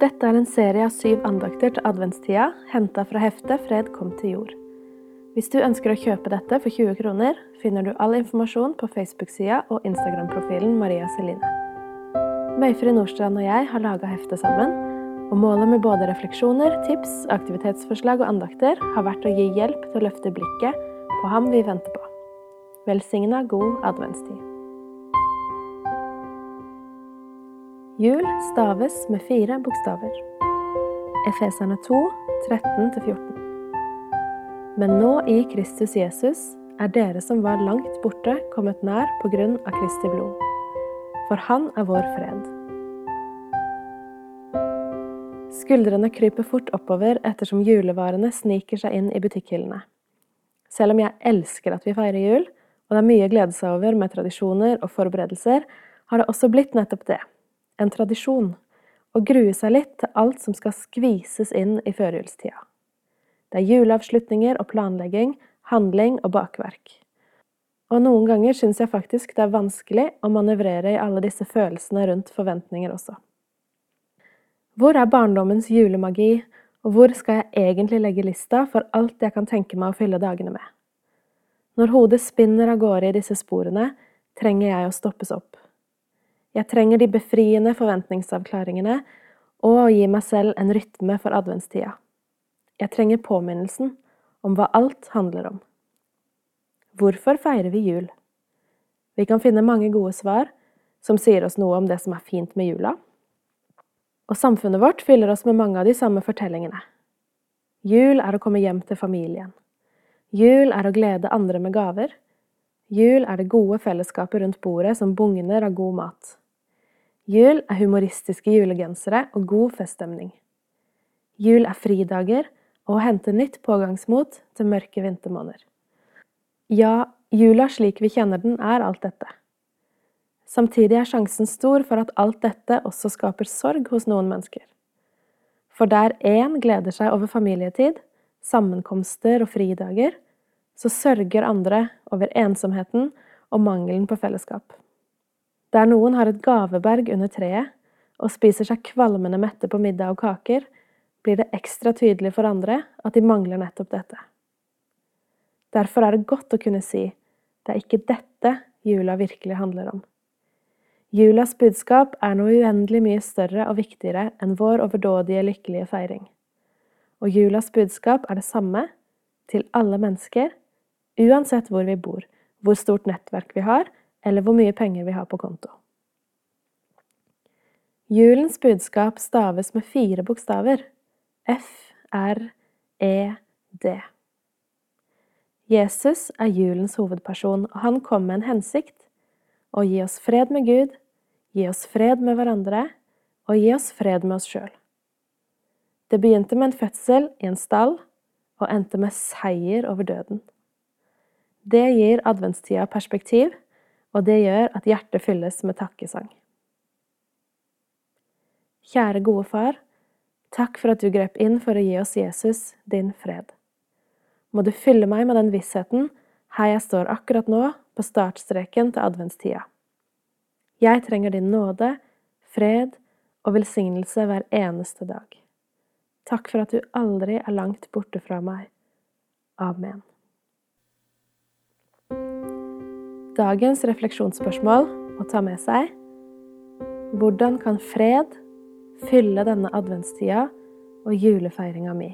Dette er en serie av syv andakter til adventstida, henta fra heftet 'Fred kom til jord'. Hvis du ønsker å kjøpe dette for 20 kroner, finner du all informasjon på Facebook-sida og Instagram-profilen Maria Celine. Møyfrid Nordstrand og jeg har laga heftet sammen, og målet med både refleksjoner, tips, aktivitetsforslag og andakter har vært å gi hjelp til å løfte blikket på ham vi venter på. Velsigna god adventstid. Jul staves med fire bokstaver. Efeserne 2, 13-14. Men nå i Kristus Jesus er dere som var langt borte, kommet nær på grunn av Kristi blod. For Han er vår fred. Skuldrene kryper fort oppover ettersom julevarene sniker seg inn i butikkhyllene. Selv om jeg elsker at vi feirer jul, og det er mye å glede seg over med tradisjoner og forberedelser, har det også blitt nettopp det en tradisjon å grue seg litt til alt som skal skvises inn i førjulstida. Det er juleavslutninger og planlegging, handling og bakverk. Og noen ganger syns jeg faktisk det er vanskelig å manøvrere i alle disse følelsene rundt forventninger også. Hvor er barndommens julemagi, og hvor skal jeg egentlig legge lista for alt jeg kan tenke meg å fylle dagene med? Når hodet spinner av gårde i disse sporene, trenger jeg å stoppes opp. Jeg trenger de befriende forventningsavklaringene og å gi meg selv en rytme for adventstida. Jeg trenger påminnelsen om hva alt handler om. Hvorfor feirer vi jul? Vi kan finne mange gode svar som sier oss noe om det som er fint med jula. Og samfunnet vårt fyller oss med mange av de samme fortellingene. Jul er å komme hjem til familien. Jul er å glede andre med gaver. Jul er det gode fellesskapet rundt bordet som bugner av god mat. Jul er humoristiske julegensere og god feststemning. Jul er fridager og å hente nytt pågangsmot til mørke vintermåneder. Ja, jula slik vi kjenner den, er alt dette. Samtidig er sjansen stor for at alt dette også skaper sorg hos noen mennesker. For der én gleder seg over familietid, sammenkomster og fridager, så sørger andre over ensomheten og mangelen på fellesskap. Der noen har et gaveberg under treet og spiser seg kvalmende mette på middag og kaker, blir det ekstra tydelig for andre at de mangler nettopp dette. Derfor er det godt å kunne si det er ikke dette jula virkelig handler om. Julas budskap er noe uendelig mye større og viktigere enn vår overdådige, lykkelige feiring. Og julas budskap er det samme til alle mennesker, uansett hvor vi bor, hvor stort nettverk vi har, eller hvor mye penger vi har på konto. Julens budskap staves med fire bokstaver F, R, E, D. Jesus er julens hovedperson, og han kom med en hensikt å gi oss fred med Gud, gi oss fred med hverandre og gi oss fred med oss sjøl. Det begynte med en fødsel i en stall og endte med seier over døden. Det gir adventstida perspektiv og det gjør at hjertet fylles med takkesang. Kjære gode far, takk for at du grep inn for å gi oss Jesus, din fred. Må du fylle meg med den vissheten her jeg står akkurat nå, på startstreken til adventstida. Jeg trenger din nåde, fred og velsignelse hver eneste dag. Takk for at du aldri er langt borte fra meg. Amen. Dagens refleksjonsspørsmål å ta med seg hvordan kan fred fylle denne adventstida og julefeiringa mi?